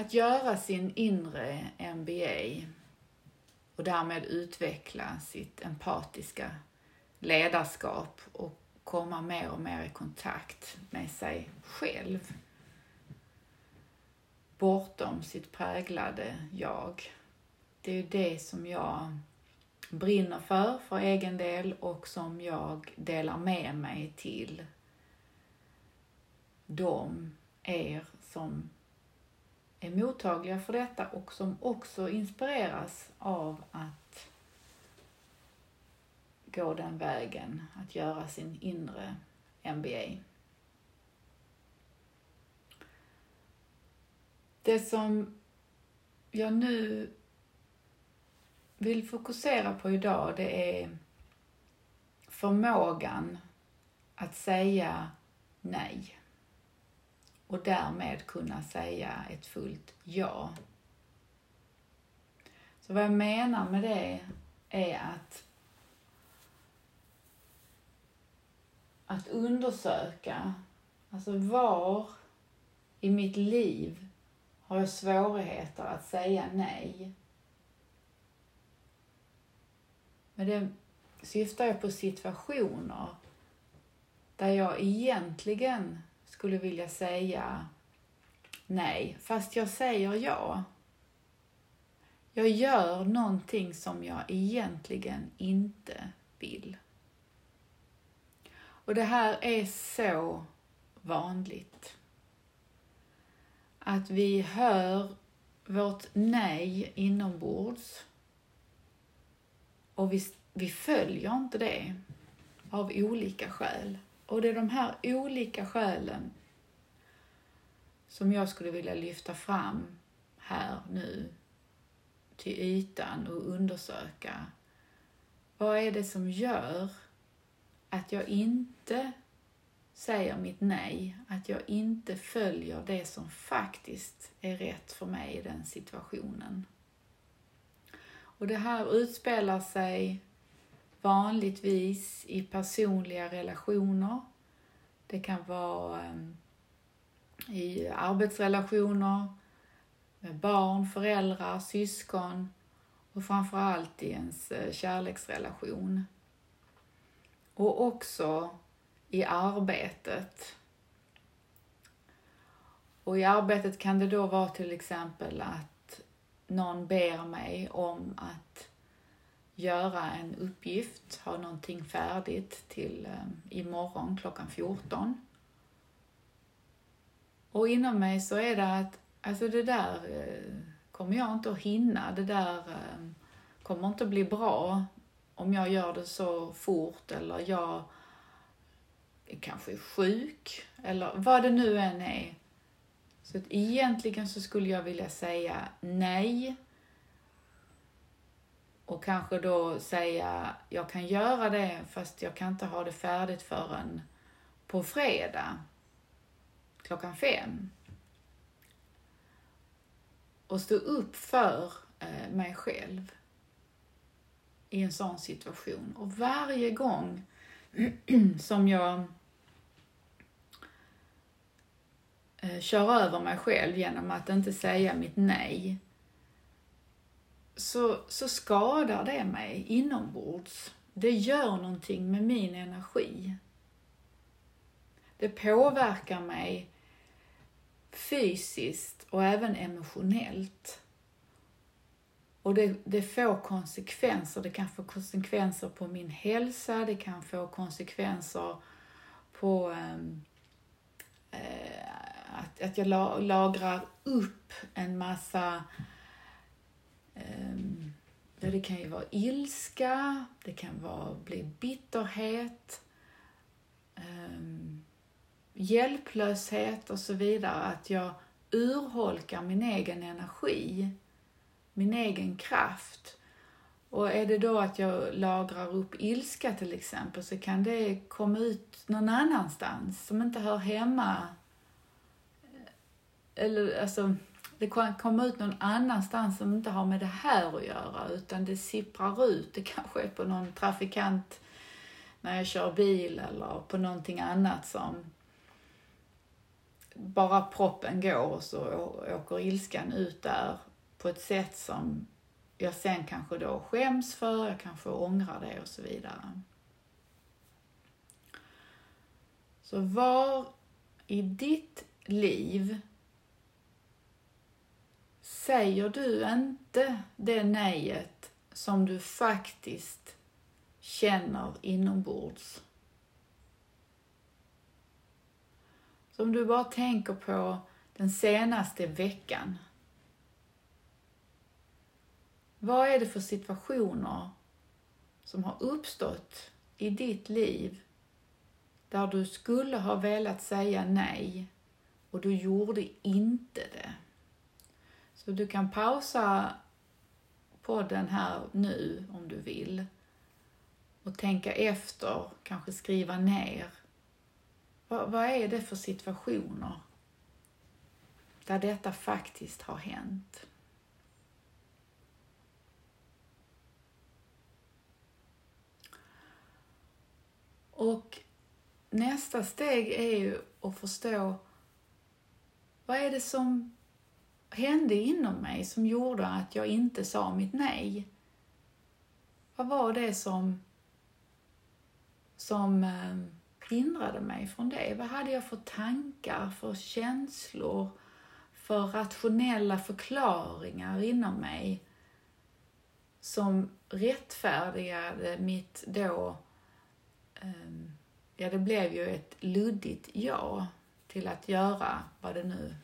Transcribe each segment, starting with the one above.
att göra sin inre MBA och därmed utveckla sitt empatiska ledarskap och komma mer och mer i kontakt med sig själv. Bortom sitt präglade jag. Det är ju det som jag brinner för, för egen del och som jag delar med mig till de er som är mottagliga för detta och som också inspireras av att gå den vägen, att göra sin inre MBA. Det som jag nu vill fokusera på idag det är förmågan att säga nej och därmed kunna säga ett fullt ja. Så vad jag menar med det är att att undersöka, alltså var i mitt liv har jag svårigheter att säga nej. Men det syftar jag på situationer där jag egentligen skulle vilja säga nej, fast jag säger ja. Jag gör någonting som jag egentligen inte vill. Och det här är så vanligt. Att vi hör vårt nej inombords och vi, vi följer inte det av olika skäl. Och det är de här olika skälen som jag skulle vilja lyfta fram här nu till ytan och undersöka. Vad är det som gör att jag inte säger mitt nej, att jag inte följer det som faktiskt är rätt för mig i den situationen. Och det här utspelar sig vanligtvis i personliga relationer. Det kan vara ehm, i arbetsrelationer, med barn, föräldrar, syskon och framförallt i ens eh, kärleksrelation. Och också i arbetet. Och i arbetet kan det då vara till exempel att någon ber mig om att göra en uppgift, ha någonting färdigt till eh, imorgon klockan 14. Och inom mig så är det att, alltså det där eh, kommer jag inte att hinna, det där eh, kommer inte att bli bra om jag gör det så fort eller jag är kanske sjuk eller vad det nu än är. Så att egentligen så skulle jag vilja säga nej och kanske då säga jag kan göra det fast jag kan inte ha det färdigt förrän på fredag klockan fem. Och stå upp för eh, mig själv i en sån situation. Och varje gång som jag eh, kör över mig själv genom att inte säga mitt nej så, så skadar det mig inombords. Det gör någonting med min energi. Det påverkar mig fysiskt och även emotionellt. Och det, det får konsekvenser. Det kan få konsekvenser på min hälsa, det kan få konsekvenser på ehm, eh, att, att jag lagrar upp en massa Ja, det kan ju vara ilska, det kan vara bli bitterhet, um, hjälplöshet och så vidare. Att jag urholkar min egen energi min egen kraft. Och är det då att jag lagrar upp ilska till exempel så kan det komma ut någon annanstans som inte hör hemma. Eller alltså, det kan komma ut någon annanstans som inte har med det här att göra utan det sipprar ut. Det kanske är på någon trafikant när jag kör bil eller på någonting annat som bara proppen går och så åker ilskan ut där på ett sätt som jag sen kanske då skäms för, jag kanske ångrar det och så vidare. Så var i ditt liv säger du inte det nejet som du faktiskt känner inombords. Så om du bara tänker på den senaste veckan. Vad är det för situationer som har uppstått i ditt liv där du skulle ha velat säga nej och du gjorde inte det? Så du kan pausa podden här nu om du vill och tänka efter, kanske skriva ner. Vad, vad är det för situationer där detta faktiskt har hänt? Och nästa steg är ju att förstå vad är det som hände inom mig som gjorde att jag inte sa mitt nej? Vad var det som, som eh, hindrade mig från det? Vad hade jag för tankar, för känslor, för rationella förklaringar inom mig som rättfärdigade mitt då, ehm, ja det blev ju ett luddigt ja till att göra vad det nu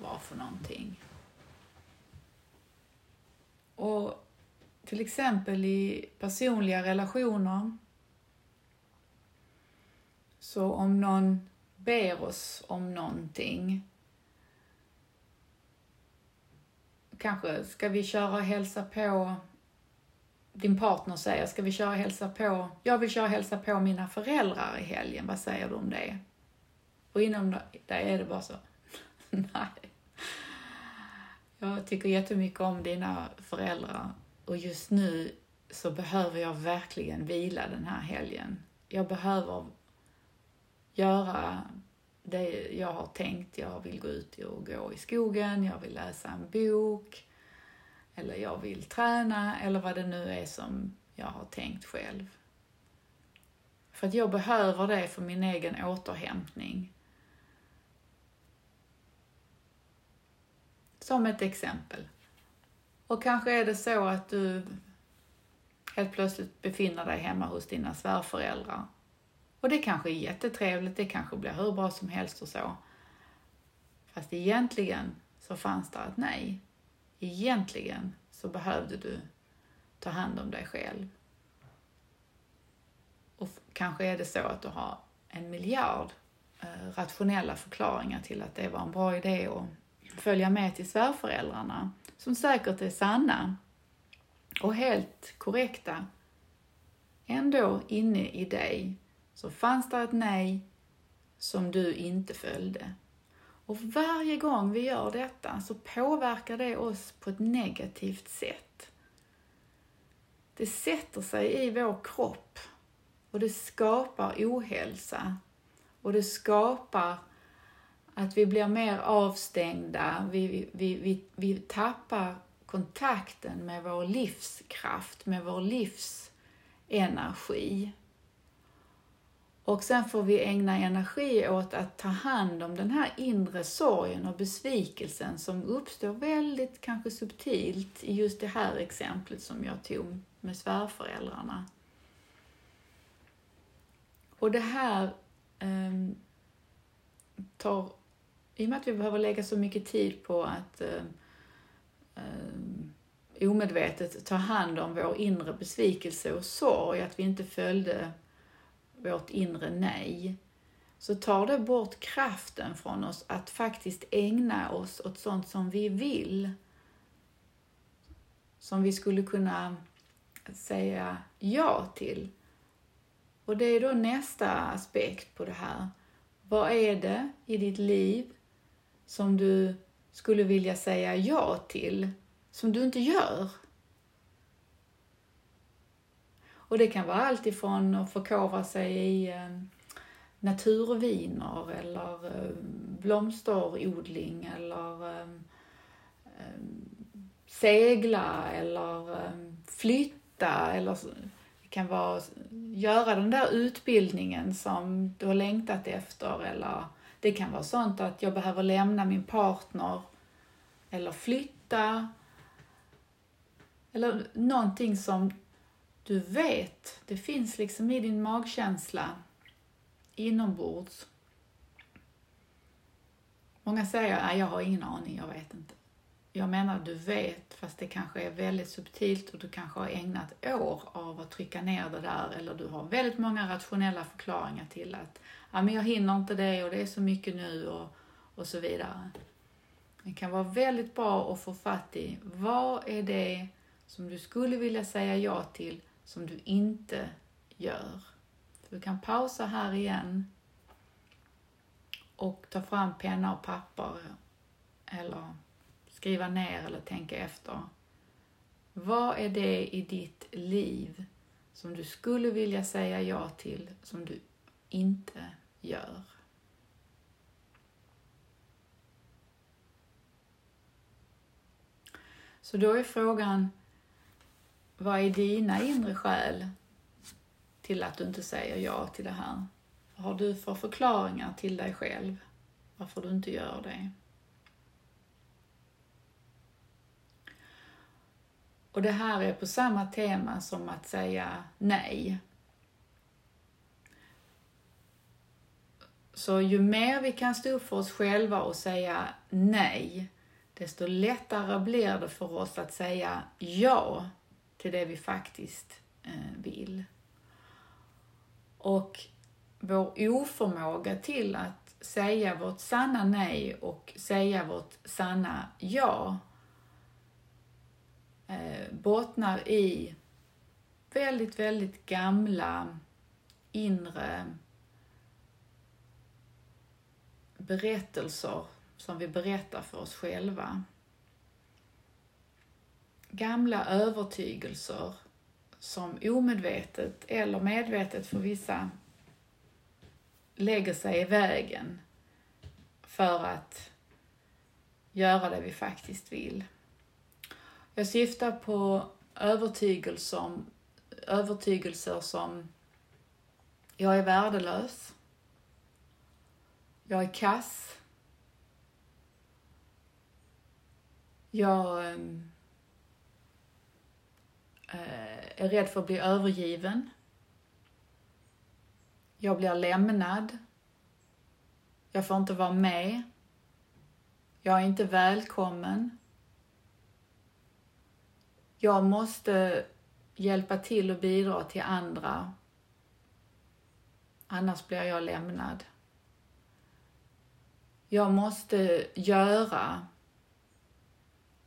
var för någonting. Och till exempel i personliga relationer så om någon ber oss om någonting kanske ska vi köra och hälsa på din partner säger, ska vi köra och hälsa på, jag vill köra och hälsa på mina föräldrar i helgen, vad säger du om det? Och inom dig är det bara så, nej. Jag tycker jättemycket om dina föräldrar och just nu så behöver jag verkligen vila den här helgen. Jag behöver göra det jag har tänkt. Jag vill gå ut och gå i skogen, jag vill läsa en bok, eller jag vill träna, eller vad det nu är som jag har tänkt själv. För att jag behöver det för min egen återhämtning. Som ett exempel. Och kanske är det så att du helt plötsligt befinner dig hemma hos dina svärföräldrar. Och det kanske är jättetrevligt, det kanske blir hur bra som helst och så. Fast egentligen så fanns det ett nej. Egentligen så behövde du ta hand om dig själv. Och kanske är det så att du har en miljard eh, rationella förklaringar till att det var en bra idé och följa med till svärföräldrarna, som säkert är sanna och helt korrekta. Ändå inne i dig så fanns det ett nej som du inte följde. Och varje gång vi gör detta så påverkar det oss på ett negativt sätt. Det sätter sig i vår kropp och det skapar ohälsa och det skapar att vi blir mer avstängda, vi, vi, vi, vi tappar kontakten med vår livskraft, med vår livsenergi. Och sen får vi ägna energi åt att ta hand om den här inre sorgen och besvikelsen som uppstår väldigt kanske subtilt i just det här exemplet som jag tog med svärföräldrarna. Och det här eh, tar i och med att vi behöver lägga så mycket tid på att eh, eh, omedvetet ta hand om vår inre besvikelse och sorg, att vi inte följde vårt inre nej, så tar det bort kraften från oss att faktiskt ägna oss åt sånt som vi vill. Som vi skulle kunna säga ja till. Och det är då nästa aspekt på det här. Vad är det i ditt liv som du skulle vilja säga ja till, som du inte gör. Och det kan vara allt ifrån att förkovra sig i, eh, naturviner eller eh, blomsterodling eller eh, segla eller flytta eller det kan vara göra den där utbildningen som du har längtat efter eller det kan vara sånt att jag behöver lämna min partner eller flytta eller någonting som du vet, det finns liksom i din magkänsla inombords. Många säger att jag har ingen aning, jag vet inte. Jag menar du vet, fast det kanske är väldigt subtilt och du kanske har ägnat år av att trycka ner det där eller du har väldigt många rationella förklaringar till att ja, men jag hinner inte det och det är så mycket nu och, och så vidare. Det kan vara väldigt bra att få fatt i vad är det som du skulle vilja säga ja till som du inte gör. Du kan pausa här igen och ta fram penna och papper eller skriva ner eller tänka efter. Vad är det i ditt liv som du skulle vilja säga ja till som du inte gör? Så då är frågan, vad är dina inre skäl till att du inte säger ja till det här? Vad har du för förklaringar till dig själv varför du inte gör det? Och det här är på samma tema som att säga nej. Så ju mer vi kan stå upp för oss själva och säga nej, desto lättare blir det för oss att säga ja till det vi faktiskt eh, vill. Och vår oförmåga till att säga vårt sanna nej och säga vårt sanna ja eh, bottnar i väldigt, väldigt gamla inre berättelser som vi berättar för oss själva. Gamla övertygelser som omedvetet eller medvetet för vissa lägger sig i vägen för att göra det vi faktiskt vill. Jag syftar på övertygelser, övertygelser som jag är värdelös, jag är kass, jag ehm, eh, är rädd för att bli övergiven. Jag blir lämnad. Jag får inte vara med. Jag är inte välkommen. Jag måste hjälpa till och bidra till andra. Annars blir jag lämnad. Jag måste göra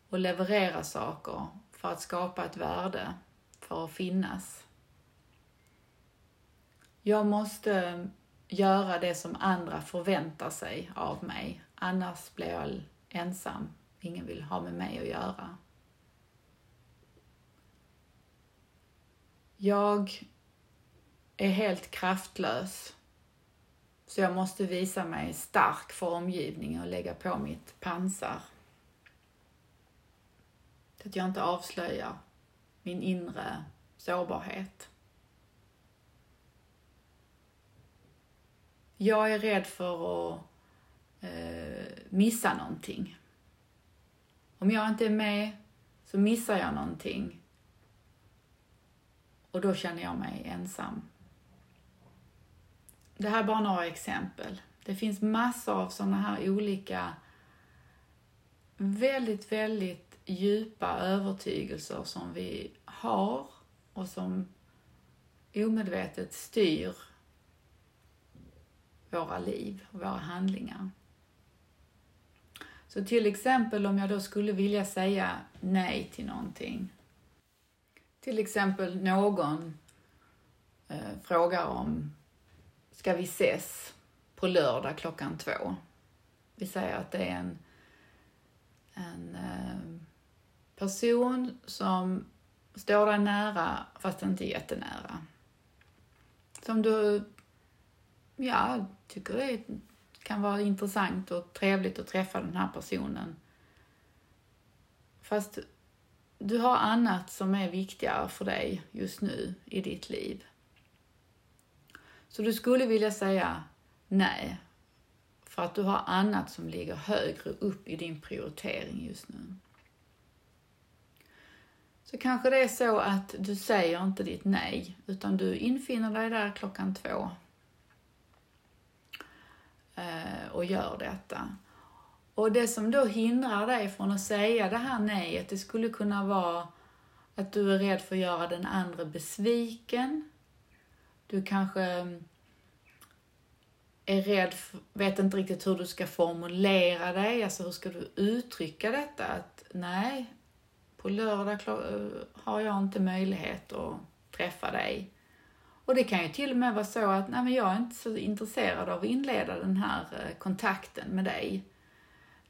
och leverera saker för att skapa ett värde, för att finnas. Jag måste göra det som andra förväntar sig av mig, annars blir jag ensam. Ingen vill ha med mig att göra. Jag är helt kraftlös. Så jag måste visa mig stark för omgivningen och lägga på mitt pansar. Så att jag inte avslöjar min inre sårbarhet. Jag är rädd för att eh, missa någonting. Om jag inte är med så missar jag någonting och då känner jag mig ensam. Det här är bara några exempel. Det finns massor av sådana här olika väldigt, väldigt djupa övertygelser som vi har och som omedvetet styr våra liv och våra handlingar. Så till exempel om jag då skulle vilja säga nej till någonting till exempel någon eh, frågar om, ska vi ses på lördag klockan två? Vi säger att det är en, en eh, person som står dig nära fast inte jättenära. Som du ja, tycker det kan vara intressant och trevligt att träffa den här personen. Fast du har annat som är viktigare för dig just nu i ditt liv. Så du skulle vilja säga nej, för att du har annat som ligger högre upp i din prioritering just nu. Så kanske det är så att du säger inte ditt nej, utan du infinner dig där klockan två eh, och gör detta. Och det som då hindrar dig från att säga det här nejet, det skulle kunna vara att du är rädd för att göra den andra besviken. Du kanske mm, är rädd, vet inte riktigt hur du ska formulera dig, alltså hur ska du uttrycka detta? Att nej, på lördag eh, har jag inte möjlighet att träffa dig. Och det kan ju till och med vara så att nej, men jag är inte så intresserad av att inleda den här eh, kontakten med dig.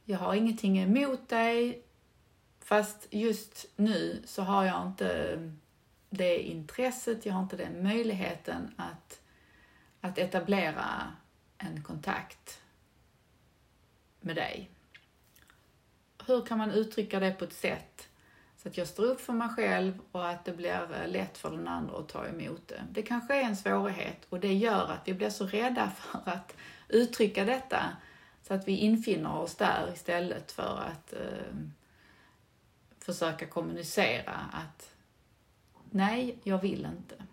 Jag har ingenting emot dig, fast just nu så har jag inte mm, det intresset, jag har inte den möjligheten att, att etablera en kontakt med dig. Hur kan man uttrycka det på ett sätt så att jag står upp för mig själv och att det blir lätt för den andra att ta emot det. Det kanske är en svårighet och det gör att vi blir så rädda för att uttrycka detta så att vi infinner oss där istället för att eh, försöka kommunicera att nej, jag vill inte.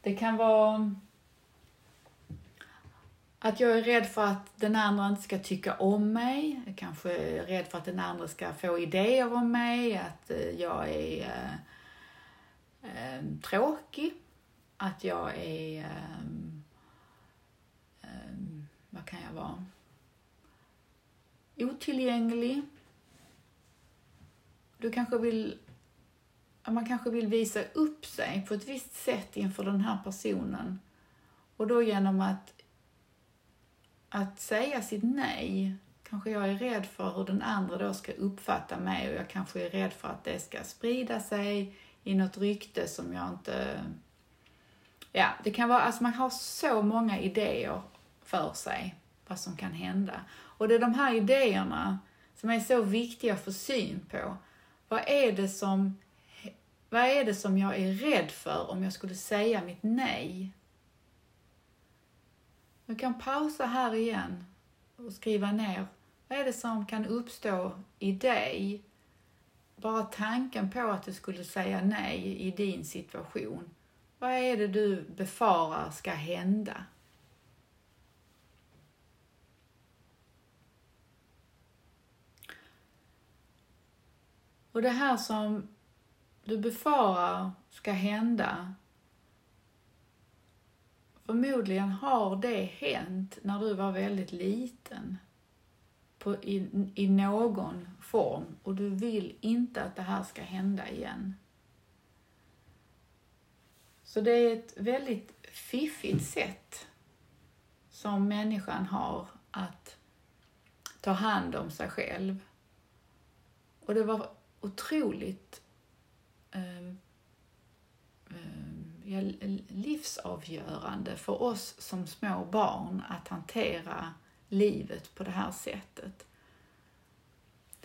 Det kan vara att jag är rädd för att den andra inte ska tycka om mig. Jag kanske är rädd för att den andra ska få idéer om mig, att eh, jag är äh, äh, tråkig, att jag är... Äh, vad kan jag vara? Otillgänglig. Du kanske vill man kanske vill visa upp sig på ett visst sätt inför den här personen. Och då genom att att säga sitt nej, kanske jag är rädd för hur den andra då ska uppfatta mig och jag kanske är rädd för att det ska sprida sig i något rykte som jag inte... Ja, det kan vara, alltså man har så många idéer för sig vad som kan hända. Och det är de här idéerna som är så viktiga att få syn på. Vad är det som, vad är det som jag är rädd för om jag skulle säga mitt nej? Du kan pausa här igen och skriva ner vad är det som kan uppstå i dig? Bara tanken på att du skulle säga nej i din situation. Vad är det du befarar ska hända? Och det här som du befarar ska hända, Förmodligen har det hänt när du var väldigt liten på, i, i någon form och du vill inte att det här ska hända igen. Så det är ett väldigt fiffigt sätt som människan har att ta hand om sig själv. Och det var otroligt Ehm, ehm, livsavgörande för oss som små barn att hantera livet på det här sättet.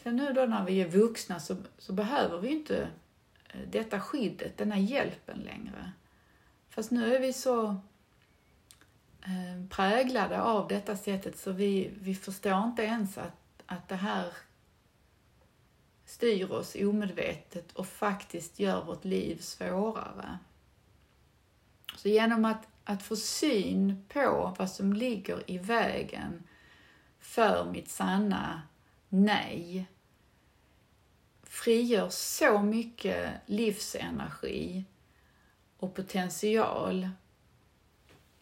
Sen nu då när vi är vuxna så, så behöver vi inte eh, detta skyddet, denna hjälpen längre. Fast nu är vi så ehm, präglade av detta sättet så vi, vi förstår inte ens att, att det här styr oss omedvetet och faktiskt gör vårt liv svårare. Så genom att, att få syn på vad som ligger i vägen för mitt sanna nej frigör så mycket livsenergi och potential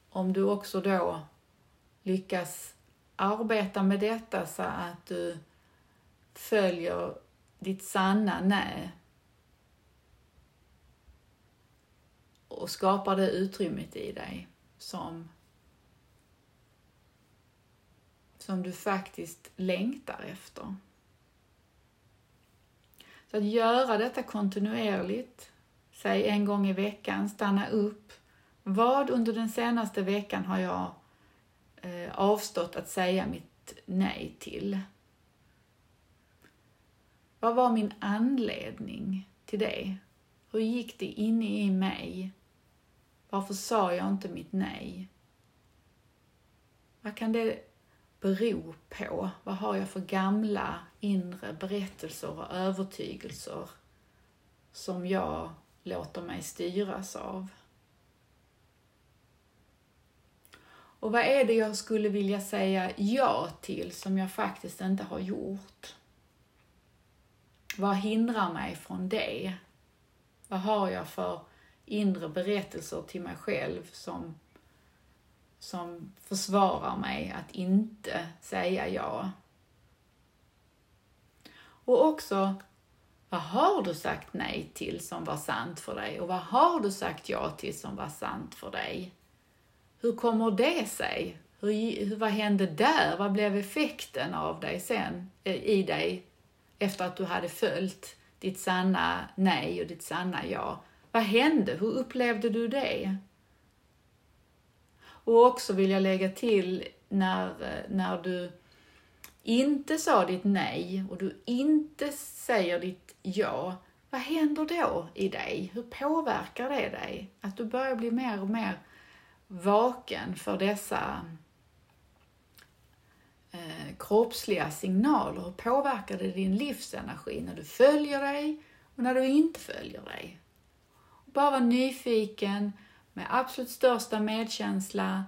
om du också då lyckas arbeta med detta så att du följer ditt sanna nej och skapar det utrymmet i dig som, som du faktiskt längtar efter. Så att göra detta kontinuerligt, säg en gång i veckan, stanna upp, Vad under den senaste veckan har jag eh, avstått att säga mitt nej till? Vad var min anledning till det? Hur gick det inne i mig? Varför sa jag inte mitt nej? Vad kan det bero på? Vad har jag för gamla inre berättelser och övertygelser som jag låter mig styras av? Och vad är det jag skulle vilja säga ja till som jag faktiskt inte har gjort? Vad hindrar mig från det? Vad har jag för inre berättelser till mig själv som, som försvarar mig att inte säga ja? Och också, vad har du sagt nej till som var sant för dig? Och vad har du sagt ja till som var sant för dig? Hur kommer det sig? Hur, vad hände där? Vad blev effekten av dig sen, eh, i dig efter att du hade följt ditt sanna nej och ditt sanna ja? Vad hände? Hur upplevde du det? Och också vill jag lägga till när, när du inte sa ditt nej och du inte säger ditt ja, vad händer då i dig? Hur påverkar det dig? Att du börjar bli mer och mer vaken för dessa eh, kroppsliga signaler. Hur påverkar det din livsenergi när du följer dig och när du inte följer dig? Bara vara nyfiken med absolut största medkänsla.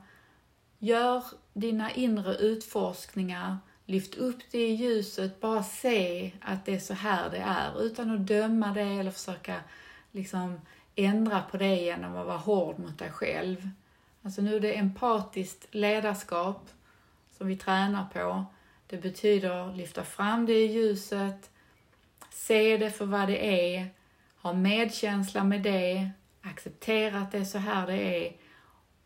Gör dina inre utforskningar. Lyft upp det i ljuset. Bara se att det är så här det är utan att döma det eller försöka liksom ändra på det genom att vara hård mot dig själv. Alltså nu är det empatiskt ledarskap som vi tränar på. Det betyder lyfta fram det i ljuset, se det för vad det är, ha medkänsla med det, acceptera att det är så här det är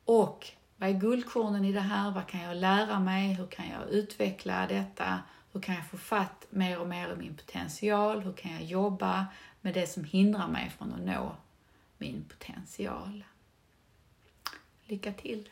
och vad är guldkornen i det här? Vad kan jag lära mig? Hur kan jag utveckla detta? Hur kan jag få fatt mer och mer i min potential? Hur kan jag jobba med det som hindrar mig från att nå min potential? Lycka till!